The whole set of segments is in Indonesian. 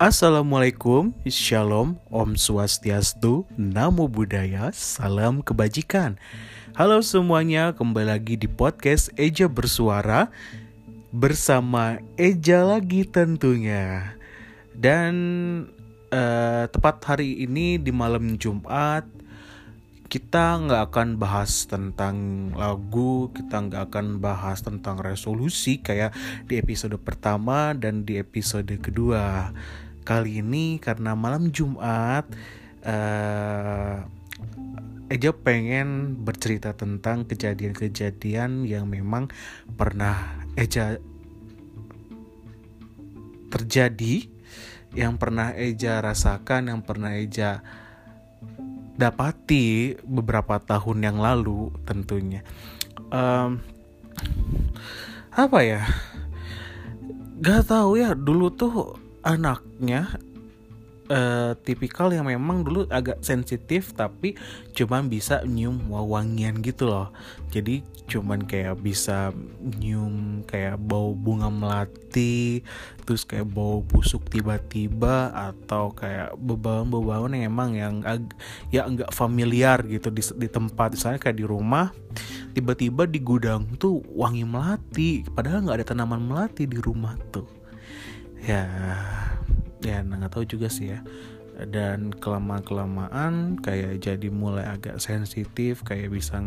Assalamualaikum, Shalom, Om Swastiastu, Namo Buddhaya, Salam Kebajikan. Halo semuanya, kembali lagi di podcast Eja Bersuara bersama Eja lagi tentunya. Dan uh, tepat hari ini di malam Jumat kita nggak akan bahas tentang lagu, kita nggak akan bahas tentang resolusi kayak di episode pertama dan di episode kedua. Kali ini karena malam Jumat, uh, Eja pengen bercerita tentang kejadian-kejadian yang memang pernah Eja terjadi, yang pernah Eja rasakan, yang pernah Eja dapati beberapa tahun yang lalu tentunya. Um, apa ya? Gak tahu ya dulu tuh anaknya uh, tipikal yang memang dulu agak sensitif tapi cuman bisa nyium wangian gitu loh. Jadi cuman kayak bisa nyium kayak bau bunga melati terus kayak bau busuk tiba-tiba atau kayak bebauan-bebauan yang emang yang ya enggak familiar gitu di, di tempat. Misalnya kayak di rumah tiba-tiba di gudang tuh wangi melati padahal nggak ada tanaman melati di rumah tuh ya ya nggak tahu juga sih ya. Dan kelamaan kelamaan kayak jadi mulai agak sensitif kayak bisa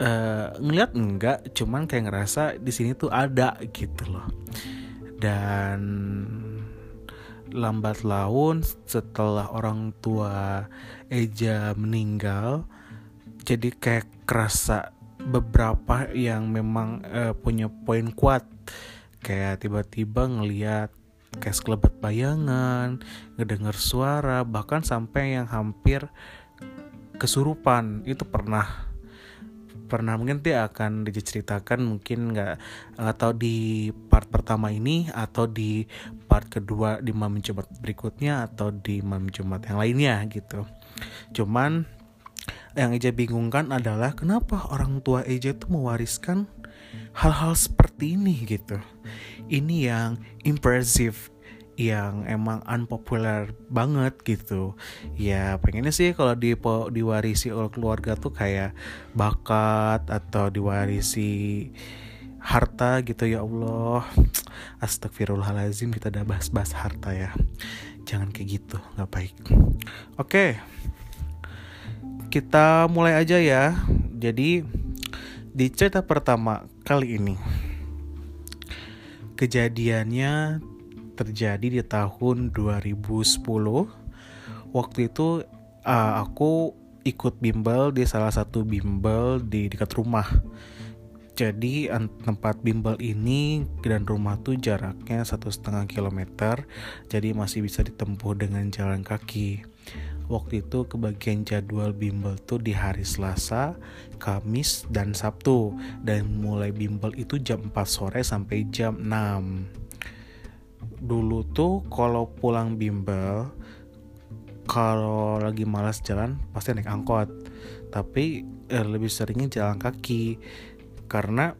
uh, ngeliat enggak cuman kayak ngerasa di sini tuh ada gitu loh. Dan lambat laun setelah orang tua Eja meninggal jadi kayak kerasa beberapa yang memang uh, punya poin kuat. Kayak tiba-tiba ngeliat kayak sekelebat bayangan, ngedenger suara, bahkan sampai yang hampir kesurupan. Itu pernah pernah mungkin dia akan diceritakan mungkin nggak tahu di part pertama ini atau di part kedua di malam Jumat berikutnya atau di malam Jumat yang lainnya gitu. Cuman yang Eja bingungkan adalah kenapa orang tua Eja itu mewariskan hal-hal seperti ini gitu. Ini yang impresif yang emang unpopular banget gitu. Ya pengennya sih kalau di diwarisi oleh keluarga tuh kayak bakat atau diwarisi harta gitu ya Allah. Astagfirullahalazim kita udah bahas-bahas harta ya. Jangan kayak gitu nggak baik. Oke. Kita mulai aja ya. Jadi di cerita pertama kali ini kejadiannya terjadi di tahun 2010 waktu itu uh, aku ikut bimbel di salah satu bimbel di dekat rumah. Jadi tempat bimbel ini dan rumah tuh jaraknya satu setengah kilometer jadi masih bisa ditempuh dengan jalan kaki waktu itu kebagian jadwal bimbel tuh di hari Selasa, Kamis, dan Sabtu. Dan mulai bimbel itu jam 4 sore sampai jam 6 dulu tuh kalau pulang bimbel kalau lagi malas jalan pasti naik angkot. Tapi eh, lebih seringnya jalan kaki. Karena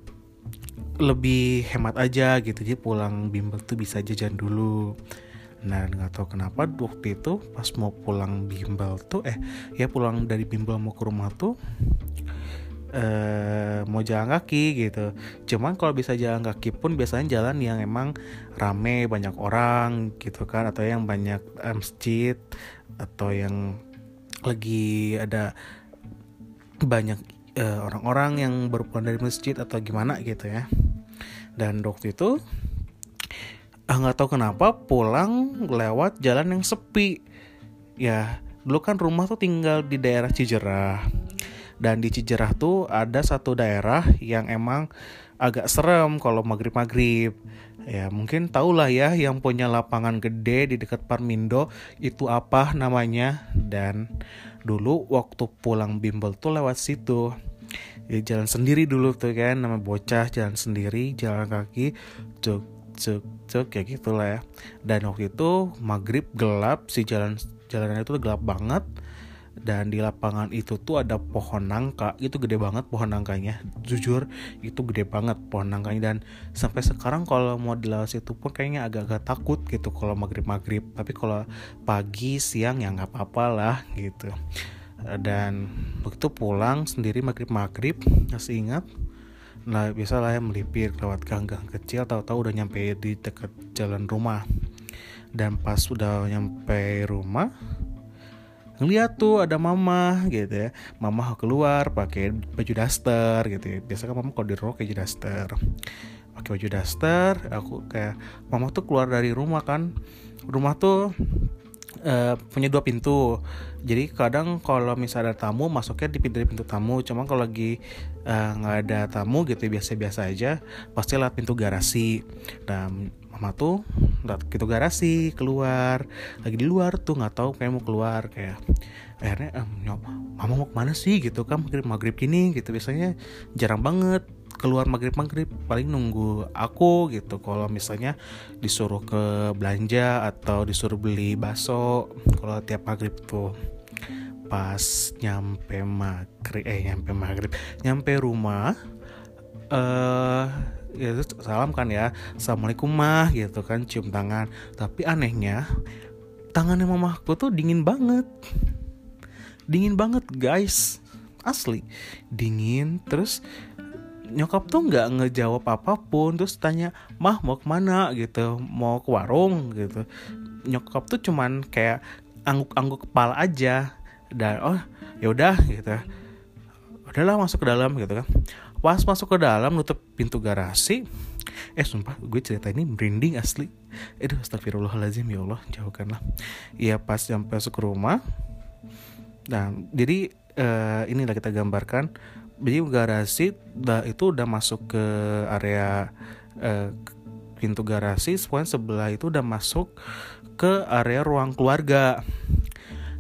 lebih hemat aja gitu. Jadi pulang bimbel tuh bisa jajan dulu nah nggak tahu kenapa waktu itu pas mau pulang bimbel tuh eh ya pulang dari bimbel mau ke rumah tuh uh, mau jalan kaki gitu. Cuman kalau bisa jalan kaki pun biasanya jalan yang emang rame banyak orang gitu kan atau yang banyak um, masjid atau yang lagi ada banyak eh, orang-orang yang baru pulang dari masjid atau gimana gitu ya. Dan waktu itu ah, nggak tahu kenapa pulang lewat jalan yang sepi. Ya, dulu kan rumah tuh tinggal di daerah Cijerah dan di Cijerah tuh ada satu daerah yang emang agak serem kalau maghrib-maghrib. Ya mungkin tahulah ya yang punya lapangan gede di dekat Parmindo itu apa namanya. Dan dulu waktu pulang bimbel tuh lewat situ. Ya, jalan sendiri dulu tuh kan nama bocah jalan sendiri jalan kaki cuk cuk cuk kayak gitulah ya. Dan waktu itu maghrib gelap si jalan jalanan itu gelap banget. Dan di lapangan itu tuh ada pohon nangka itu gede banget pohon nangkanya. Jujur itu gede banget pohon nangkanya. Dan sampai sekarang kalau mau di laut itu pun kayaknya agak-agak takut gitu kalau maghrib maghrib tapi kalau pagi siang ya nggak apa-apa lah gitu. Dan begitu pulang sendiri maghrib maghrib masih ingat nah biasa lah ya melipir lewat gang-gang kecil tahu-tahu udah nyampe di dekat jalan rumah. Dan pas udah nyampe rumah ngeliat tuh ada mama gitu ya. Mama keluar pakai baju daster gitu ya. Biasa kan mama kalau di rumah kayak daster. Pakai baju daster aku kayak mama tuh keluar dari rumah kan. Rumah tuh uh, punya dua pintu. Jadi kadang kalau misalnya ada tamu masuknya di pintu pintu tamu. Cuma kalau lagi eh, nggak uh, ada tamu gitu biasa-biasa aja pasti lewat pintu garasi. Dan mama tuh lewat pintu garasi keluar. Lagi di luar tuh nggak tahu kayak mau keluar kayak akhirnya eh, mama mau ke mana sih? Gitu kan maghrib maghrib gini gitu biasanya jarang banget keluar maghrib maghrib paling nunggu aku gitu. Kalau misalnya disuruh ke belanja atau disuruh beli bakso kalau tiap maghrib tuh pas nyampe maghrib eh nyampe maghrib nyampe rumah eh uh, ya salam kan ya assalamualaikum mah gitu kan cium tangan. Tapi anehnya tangannya mamaku tuh dingin banget. Dingin banget guys. Asli. Dingin terus nyokap tuh nggak ngejawab apa pun terus tanya mah mau ke mana? gitu. Mau ke warung? gitu. Nyokap tuh cuman kayak angguk-angguk kepala aja. Dan oh ya udah gitu. Udahlah masuk ke dalam gitu kan. Pas masuk ke dalam nutup pintu garasi eh sumpah gue cerita ini merinding asli. Aduh astagfirullahaladzim ya Allah jauhkanlah. Iya pas sampai masuk ke rumah Nah jadi uh, inilah kita gambarkan jadi garasi itu udah masuk ke area eh, pintu garasi pokoknya sebelah itu udah masuk ke area ruang keluarga.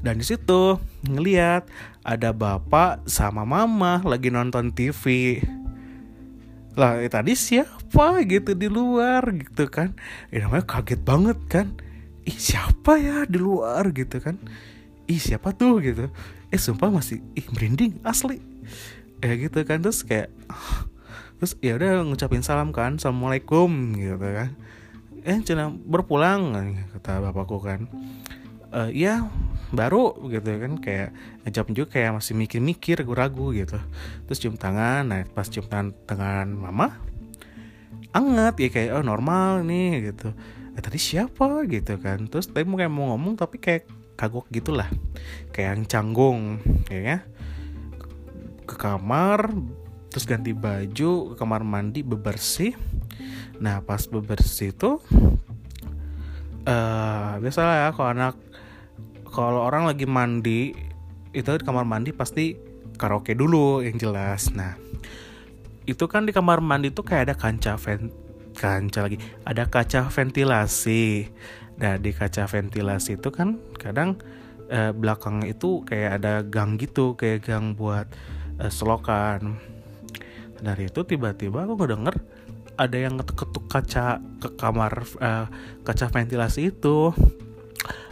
Dan di situ ngeliat ada bapak sama mama lagi nonton TV lah eh, tadi siapa gitu di luar gitu kan? Eh, namanya kaget banget kan? Ih siapa ya di luar gitu kan? Ih siapa tuh gitu? Eh sumpah masih ih merinding asli ya gitu kan terus kayak terus ya udah ngucapin salam kan assalamualaikum gitu kan. Eh cina berpulang kata bapakku kan. E, ya baru gitu kan kayak ngejawab juga kayak masih mikir-mikir ragu-ragu gitu. Terus cium tangan nah pas cium tangan tangan mama anget ya kayak oh normal nih gitu. Eh tadi siapa? gitu kan. Terus tadi mau kayak mau ngomong tapi kayak kagok gitulah. Kayak yang canggung ya ke kamar terus ganti baju ke kamar mandi bebersih. Nah pas bebersih itu uh, biasalah ya kalau anak kalau orang lagi mandi itu di kamar mandi pasti karaoke dulu yang jelas. Nah itu kan di kamar mandi tuh kayak ada kaca vent kaca lagi ada kaca ventilasi. Nah di kaca ventilasi itu kan kadang eh, belakang itu kayak ada gang gitu kayak gang buat uh, selokan. Dari itu tiba-tiba aku ngedenger ada yang ketuk-ketuk kaca ke kamar uh, kaca ventilasi itu.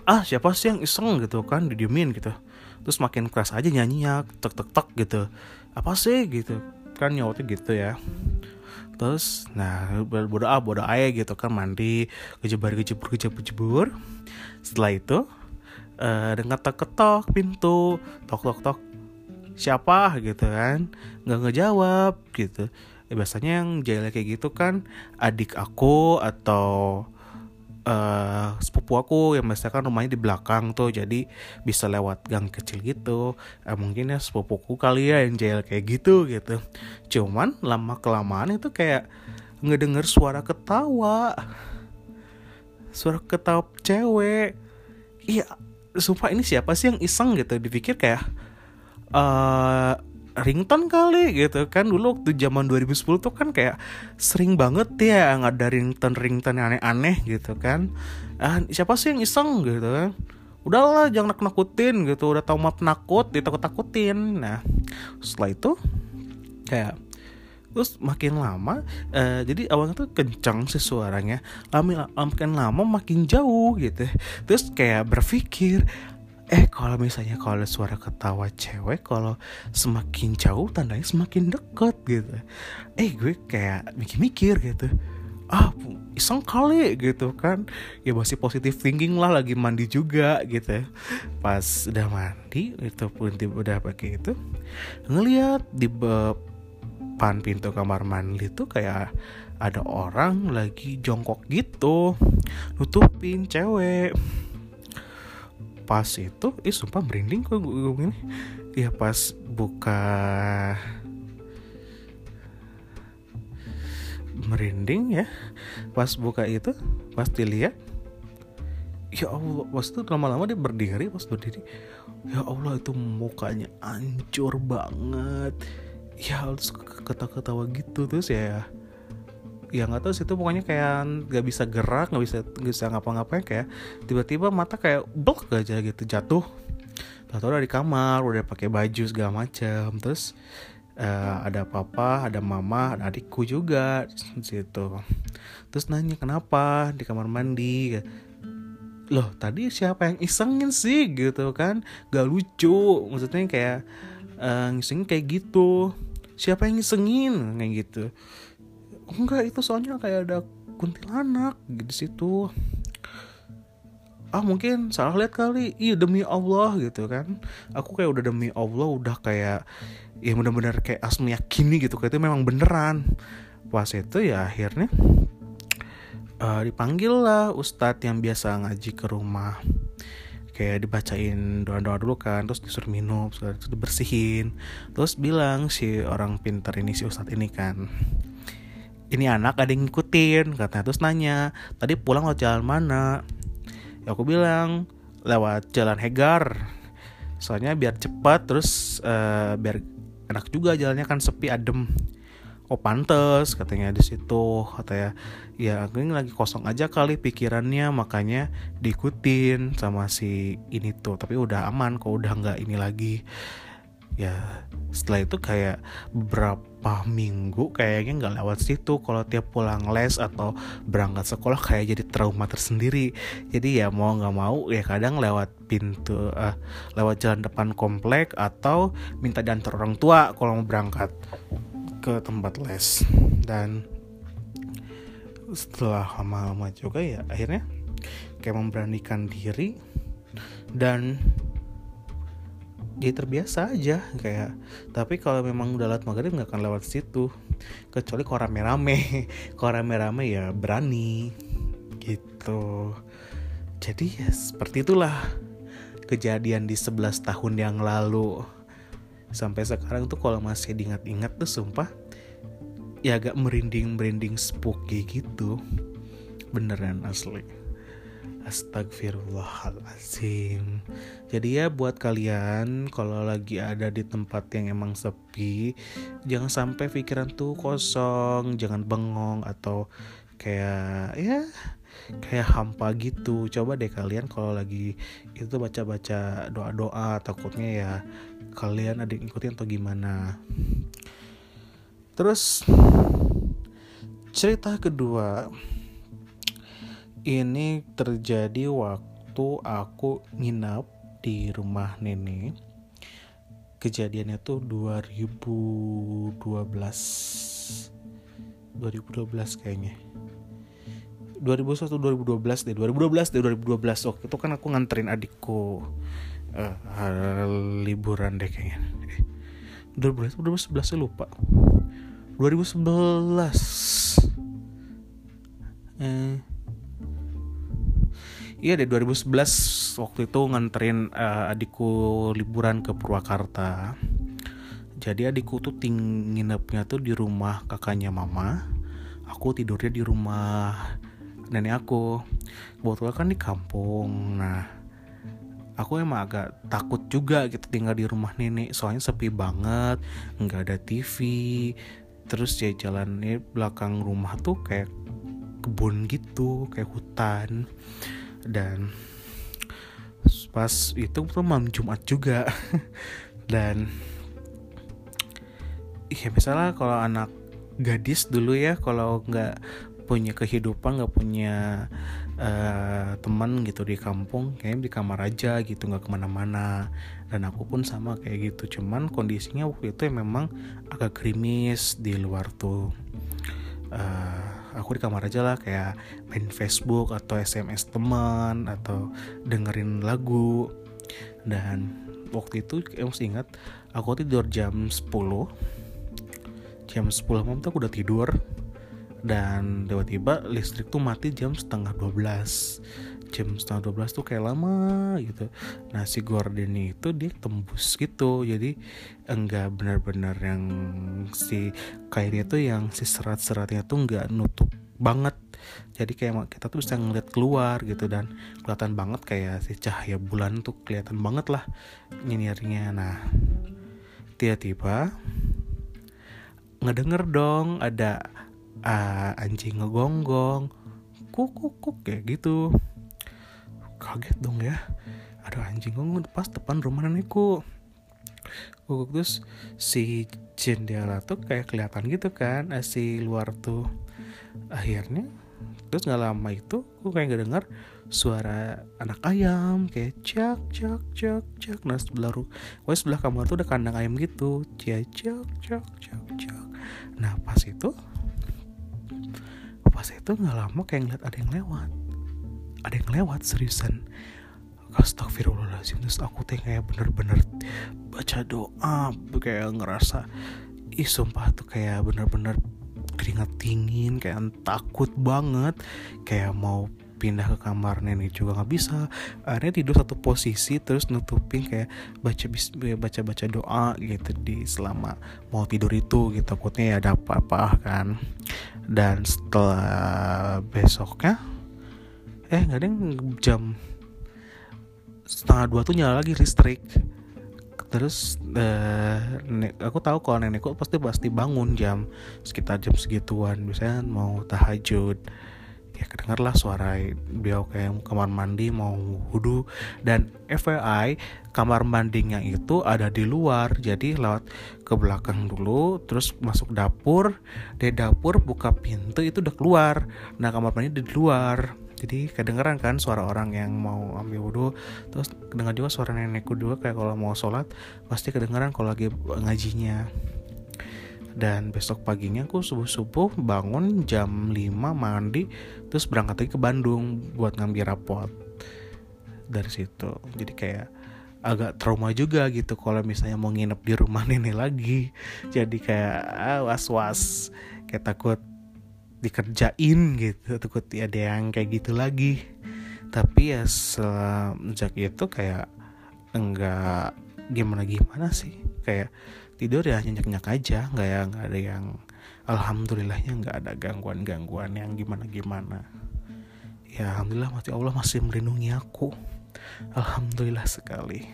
Ah siapa sih yang iseng gitu kan didiemin gitu. Terus makin keras aja nyanyinya tek tek tek gitu. Apa sih gitu kan nyawatnya gitu ya. Terus nah bodo ah bodo aja gitu kan mandi kejebar kejebur kejebur kejebur. Setelah itu uh, dengan ketok ketok pintu tok tok tok siapa gitu kan nggak ngejawab gitu. Ya, biasanya yang jahil kayak gitu kan adik aku atau uh, sepupu aku yang biasanya kan rumahnya di belakang tuh jadi bisa lewat gang kecil gitu. Eh, mungkin ya sepupuku kali ya yang jahil kayak gitu gitu. Cuman lama kelamaan itu kayak ngedenger suara ketawa. Suara ketawa cewek. Iya sumpah ini siapa sih yang iseng gitu? Dipikir kayak uh, ringtone kali gitu. Kan dulu waktu zaman 2010 tuh kan kayak sering banget ya nggak ada ringtone ringtone aneh-aneh gitu kan. Ah, siapa sih yang iseng gitu kan? Udahlah jangan nakut nakutin gitu. Udah tau mah penakut ditakut takutin nah setelah itu kayak terus makin lama uh, jadi awalnya tuh kencang sih suaranya. Lama makin lama makin jauh gitu. Terus kayak berpikir eh kalau misalnya kalau suara ketawa cewek kalau semakin jauh tandanya semakin deket gitu. Eh gue kayak mikir-mikir gitu. Ah iseng kali gitu kan. Ya masih positif thinking lah lagi mandi juga gitu. Pas udah mandi itu pun udah pakai itu ngelihat di depan pintu kamar mandi tuh kayak ada orang lagi jongkok gitu nutupin cewek pas itu ih sumpah merinding kok gue gini ya pas buka merinding ya. Pas buka itu pas dilihat ya Allah pas itu lama-lama dia berdiri pas berdiri ya Allah itu mukanya hancur banget. Ya terus ketawa-ketawa gitu terus ya ya nggak tahu sih itu pokoknya kayak nggak bisa gerak nggak bisa nggak bisa ngapa-ngapain kayak tiba-tiba mata kayak blok aja gitu jatuh. Tahu dari kamar udah pakai baju segala macam terus uh, ada papa ada mama ada adikku juga situ. Terus nanya kenapa di kamar mandi? Loh tadi siapa yang isengin sih? Gitu kan gak lucu. Maksudnya kayak uh, ngisengin kayak gitu. Siapa yang ngisengin kayak gitu enggak itu soalnya kayak ada kuntilanak di situ. Ah mungkin salah lihat kali. Iya demi Allah gitu kan. Aku kayak udah demi Allah udah kayak ya benar-benar kayak as meyakini gitu kayak itu memang beneran. Pas itu ya akhirnya uh, dipanggil lah ustadz yang biasa ngaji ke rumah. Kayak dibacain doa-doa dulu kan terus disuruh minum terus dibersihin. Terus bilang si orang pintar ini si ustadz ini kan ini anak ada yang ngikutin katanya. Terus nanya tadi pulang lewat jalan mana? Ya aku bilang lewat jalan Hegar. Soalnya biar cepat terus uh, biar enak juga jalannya kan sepi adem. Oh pantes katanya di situ katanya. Ya aku ini lagi kosong aja kali pikirannya makanya diikutin sama si ini tuh. Tapi udah aman kok udah nggak ini lagi ya setelah itu kayak beberapa minggu kayaknya nggak lewat situ. Kalau tiap pulang les atau berangkat sekolah kayak jadi trauma tersendiri. Jadi ya mau nggak mau ya kadang lewat pintu uh, lewat jalan depan komplek atau minta diantar orang tua kalau mau berangkat ke tempat les. Dan setelah lama-lama juga ya akhirnya kayak memberanikan diri dan jadi terbiasa aja kayak tapi kalau memang udah lewat maghrib nggak akan lewat situ. Kecuali kalau rame-rame kalau rame-rame ya berani gitu. Jadi ya seperti itulah kejadian di 11 tahun yang lalu. Sampai sekarang tuh kalau masih diingat-ingat tuh sumpah ya agak merinding-merinding spooky gitu. Beneran asli Astagfirullahaladzim Jadi ya buat kalian Kalau lagi ada di tempat yang emang sepi Jangan sampai pikiran tuh kosong Jangan bengong Atau kayak Ya kayak hampa gitu. Coba deh kalian kalau lagi itu baca-baca doa-doa takutnya ya kalian ada yang ikutin atau gimana. Terus cerita kedua ini terjadi waktu aku nginap di rumah nenek. Kejadiannya tuh 2012 2012 kayaknya. 2001 2012 deh. 2012 deh 2012 waktu itu kan aku nganterin adikku uh, liburan deh kayaknya. 2012 2011 saya lupa. 2011 eh Iya deh 2011 waktu itu nganterin uh, adikku liburan ke Purwakarta. Jadi adikku tuh ting nginepnya tuh di rumah kakaknya mama. Aku tidurnya di rumah nenek aku. Kebetulan kan di kampung. Nah, aku emang agak takut juga gitu tinggal di rumah nenek. Soalnya sepi banget, nggak ada TV. Terus ya jalannya belakang rumah tuh kayak kebun gitu, kayak hutan dan pas itu tuh malam Jumat juga. Dan ya misalnya kalau anak gadis dulu ya kalau nggak punya kehidupan nggak punya uh, teman gitu di kampung kayaknya di kamar aja gitu nggak ke mana-mana. Dan aku pun sama kayak gitu cuman kondisinya waktu itu memang agak krimis di luar tuh. Uh, aku di kamar aja lah kayak main Facebook atau SMS teman atau dengerin lagu. Dan waktu itu aku masih ingat aku tidur jam 10 jam 10 malam tuh aku udah tidur. Dan tiba-tiba listrik tuh mati jam setengah 12 jam setengah 12 tuh kayak lama gitu. Nah si gorden itu dia tembus gitu. Jadi enggak benar-benar yang si kainnya tuh yang si serat-seratnya tuh enggak nutup banget. Jadi kayak kita tuh bisa ngeliat keluar gitu dan kelihatan banget kayak si cahaya bulan tuh kelihatan banget lah nyinirnya nah tiba-tiba ngedenger dong ada uh, anjing ngegonggong kuk kuk kuk kayak gitu kaget dong ya. Ada anjing gonggong pas depan rumah nenekku kuk terus si jendela tuh kayak kelihatan gitu kan eh, si luar tuh. Akhirnya terus nggak lama itu aku kayak nggak dengar suara anak ayam kayak cak cak cak cak. Nah sebelah rumah sebelah kamar tuh ada kandang ayam gitu. Cak cak cak cak cak. Nah pas itu pas itu nggak lama kayak ngeliat ada yang lewat ada yang lewat seriusan. Astagfirullahaladzim Terus aku tuh kayak bener-bener Baca doa Kayak ngerasa Ih sumpah tuh kayak bener-bener Keringat dingin Kayak takut banget Kayak mau pindah ke kamar nenek juga nggak bisa. Akhirnya tidur satu posisi terus nutupin kayak baca baca baca doa gitu di selama mau tidur itu gitu takutnya ya ada apa-apa kan. Dan setelah besoknya eh nggak ada jam setengah dua tuh nyala lagi listrik. Terus uh, aku tahu kalau nenekku pasti pasti bangun jam sekitar jam segituan. Biasanya mau tahajud. Ya kedengarlah suara beliau kayak kamar mandi mau wudhu. Dan FYI kamar mandinya itu ada di luar. Jadi lewat ke belakang dulu terus masuk dapur. Dari dapur buka pintu itu udah keluar. Nah kamar mandi di luar jadi kedengeran kan suara orang yang mau ambil wudhu terus kedengar juga suara nenekku juga kayak kalau mau sholat pasti kedengeran kalau lagi ngajinya. Dan besok paginya aku subuh-subuh bangun jam 5 mandi terus berangkat lagi ke Bandung buat ngambil rapot. Dari situ jadi kayak agak trauma juga gitu kalau misalnya mau nginep di rumah nenek lagi. Jadi kayak ah, was-was kayak takut dikerjain gitu takut ada yang kayak gitu lagi. Tapi ya sejak itu kayak enggak gimana gimana sih. Kayak tidur ya nyenyak nyenyak aja nggak ya nggak ada yang alhamdulillahnya nggak ada gangguan gangguan yang gimana gimana. Ya alhamdulillah mati Allah masih melindungi aku. Alhamdulillah sekali.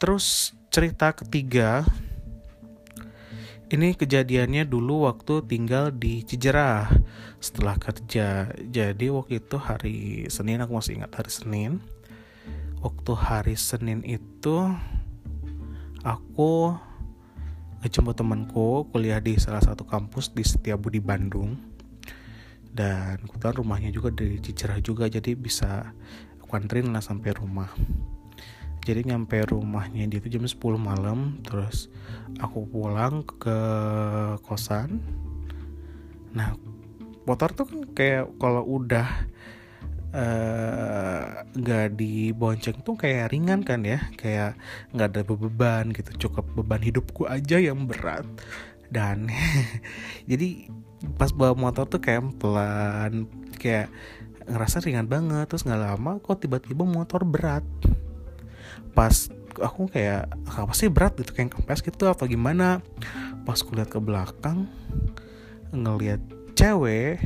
Terus cerita ketiga ini kejadiannya dulu waktu tinggal di Cijerah. Setelah kerja. Jadi waktu itu hari Senin aku masih ingat hari Senin. Waktu hari Senin itu aku ngejemput temanku kuliah di salah satu kampus di Setiabudi Bandung. Dan kebetulan rumahnya juga di Cicerah juga jadi bisa aku lah sampai rumah jadi nyampe rumahnya dia itu jam 10 malam terus aku pulang ke kosan. Nah motor tuh kan kayak kalau udah Eh, nggak uh, dibonceng tuh kayak ringan kan ya kayak nggak ada beban gitu cukup beban hidupku aja yang berat. Dan jadi pas bawa motor tuh kayak pelan kayak ngerasa ringan banget terus nggak lama kok tiba-tiba motor berat pas aku kayak apa sih berat gitu kayak kempes gitu apa gimana? Pas kulihat ke belakang ngelihat cewek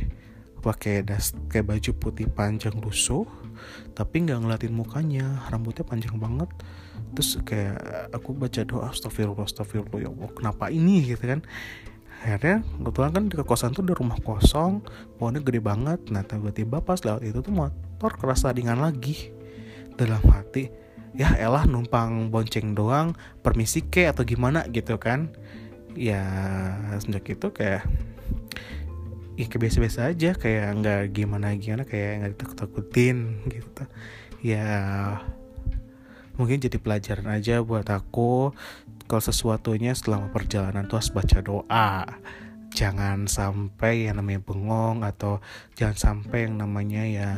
pakai das kayak baju putih panjang lusuh tapi nggak ngeliatin mukanya rambutnya panjang banget. Terus kayak aku baca doa astagfirullah astagfirullah ya Allah kenapa ini? Gitu kan. Akhirnya kebetulan kan di kosan tuh udah rumah kosong pohonnya gede banget. Nah tiba-tiba pas lewat itu tuh motor kerasa ringan lagi. Dalam hati ya elah numpang bonceng doang permisi ke atau gimana gitu kan. Ya sejak itu kayak ya kayak biasa-biasa aja kayak nggak gimana gimana kayak nggak ditakut-takutin gitu. Ya mungkin jadi pelajaran aja buat aku kalau sesuatunya selama perjalanan tuh harus baca doa. Jangan sampai yang namanya bengong atau jangan sampai yang namanya ya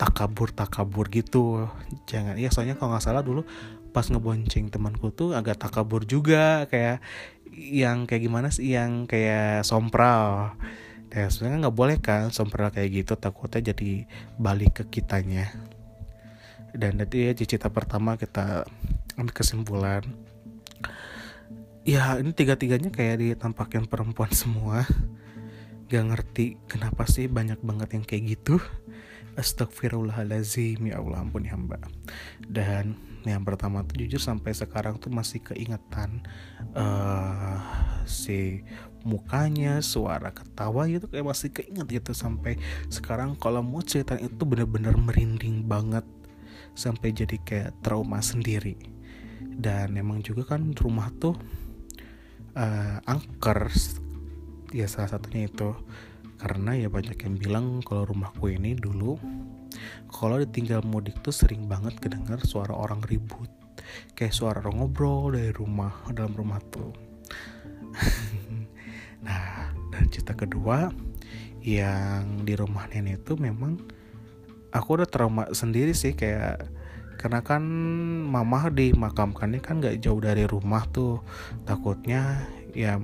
takabur takabur gitu. Jangan ya soalnya kalau nggak salah dulu pas ngebonceng temanku tuh agak takabur juga kayak yang kayak gimana sih yang kayak sompral. Ya sebenarnya nggak boleh kan sompral kayak gitu takutnya jadi balik ke kitanya. Dan nanti ya cita pertama kita ambil kesimpulan. Ya ini tiga-tiganya kayak ditampakin perempuan semua. Gak ngerti kenapa sih banyak banget yang kayak gitu Astagfirullahaladzim ya Allah ampun ya hamba. Dan yang pertama tuh jujur sampai sekarang tuh masih keingetan uh, si mukanya suara ketawa gitu kayak masih keinget gitu sampai sekarang. Kalau mau cerita itu bener-bener merinding banget sampai jadi kayak trauma sendiri. Dan emang juga kan rumah tuh uh, angker ya salah satunya itu karena ya banyak yang bilang kalau rumahku ini dulu kalau ditinggal mudik tuh sering banget kedengar suara orang ribut. Kayak suara orang ngobrol dari rumah dalam rumah tuh. Nah dan cerita kedua yang di rumah nenek itu memang aku udah trauma sendiri sih kayak karena kan mama dimakamkannya kan gak jauh dari rumah tuh. Takutnya ya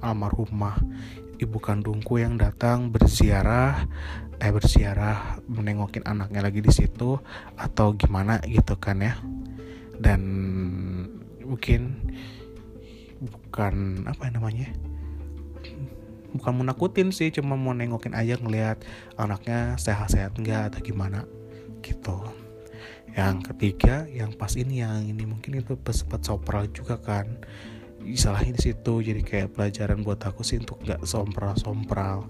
almarhumah ibu kandungku yang datang berziarah eh bersiarah menengokin anaknya lagi di situ atau gimana gitu kan ya. Dan mungkin bukan apa ya namanya bukan menakutin sih cuma mau nengokin aja ngelihat anaknya sehat-sehat enggak atau gimana gitu. Yang ketiga yang pas ini yang ini mungkin itu sempat sopral juga kan salahnya di situ. Jadi kayak pelajaran buat aku sih untuk nggak sompral sompral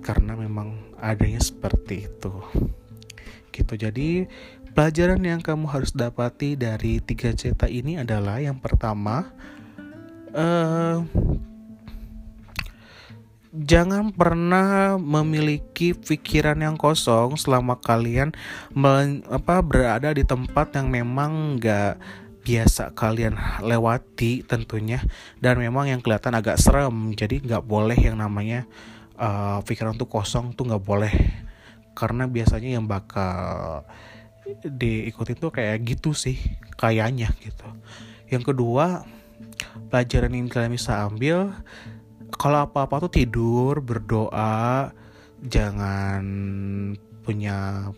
karena memang adanya seperti itu. Gitu. Jadi pelajaran yang kamu harus dapati dari tiga cerita ini adalah yang pertama uh, jangan pernah memiliki pikiran yang kosong selama kalian men, apa berada di tempat yang memang nggak biasa kalian lewati tentunya. Dan memang yang kelihatan agak serem. Jadi nggak boleh yang namanya uh, pikiran tuh kosong tuh nggak boleh. Karena biasanya yang bakal diikutin tuh kayak gitu sih kayaknya gitu. Yang kedua pelajaran yang kalian bisa ambil kalau apa-apa tuh tidur berdoa jangan punya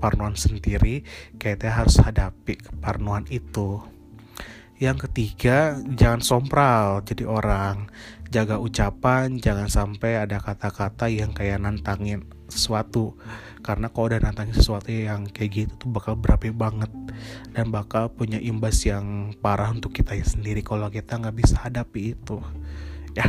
parnoan sendiri kayaknya harus hadapi keparnoan itu. Yang ketiga jangan sompral jadi orang. Jaga ucapan jangan sampai ada kata-kata yang kayak nantangin sesuatu. Karena kalau udah nantangin sesuatu yang kayak gitu tuh bakal berapi banget. Dan bakal punya imbas yang parah untuk kita sendiri kalau kita nggak bisa hadapi itu. Ya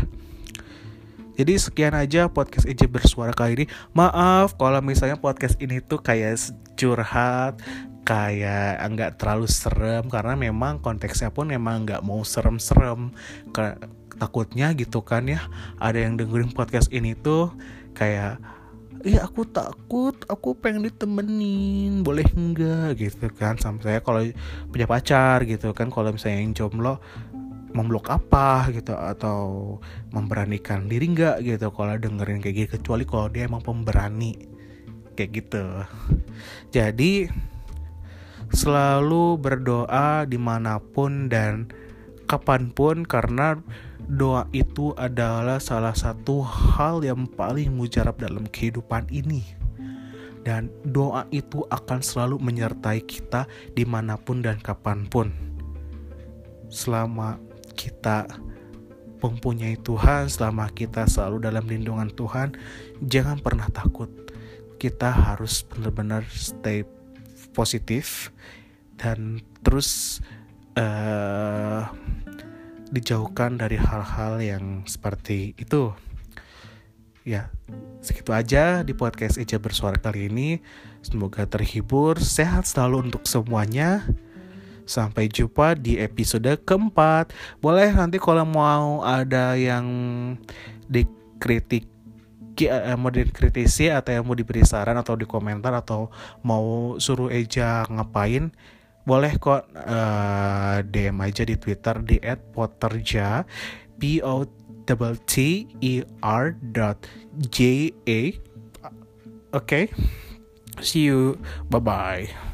jadi sekian aja podcast EJ bersuara kali ini. Maaf kalau misalnya podcast ini tuh kayak curhat, kayak nggak terlalu serem. Karena memang konteksnya pun memang nggak mau serem-serem. Takutnya gitu kan ya ada yang dengerin podcast ini tuh kayak iya aku takut aku pengen ditemenin boleh enggak gitu kan. Sampai saya kalau punya pacar gitu kan kalau misalnya yang jomblo memblok apa gitu atau memberanikan diri enggak gitu kalau dengerin kayak gitu kecuali kalau dia emang pemberani. Kayak gitu. Jadi selalu berdoa di mana pun dan kapan pun karena doa itu adalah salah satu hal yang paling mujarab dalam kehidupan ini. Dan doa itu akan selalu menyertai kita di mana pun dan kapan pun. Selama kita mempunyai Tuhan selama kita selalu dalam lindungan Tuhan jangan pernah takut kita harus benar-benar stay positif dan terus uh, dijauhkan dari hal-hal yang seperti itu. Ya, segitu aja di podcast Eja Bersuara kali ini. Semoga terhibur, sehat selalu untuk semuanya. Sampai jumpa di episode keempat. Boleh nanti kalau mau ada yang dikritik eh, mau dikritisi atau yang mau diberi saran atau di komentar atau mau suruh Eja ngapain boleh kok uh, eh, DM aja di Twitter di @potterja p o t t e r dot j a Oke, okay. see you, bye bye.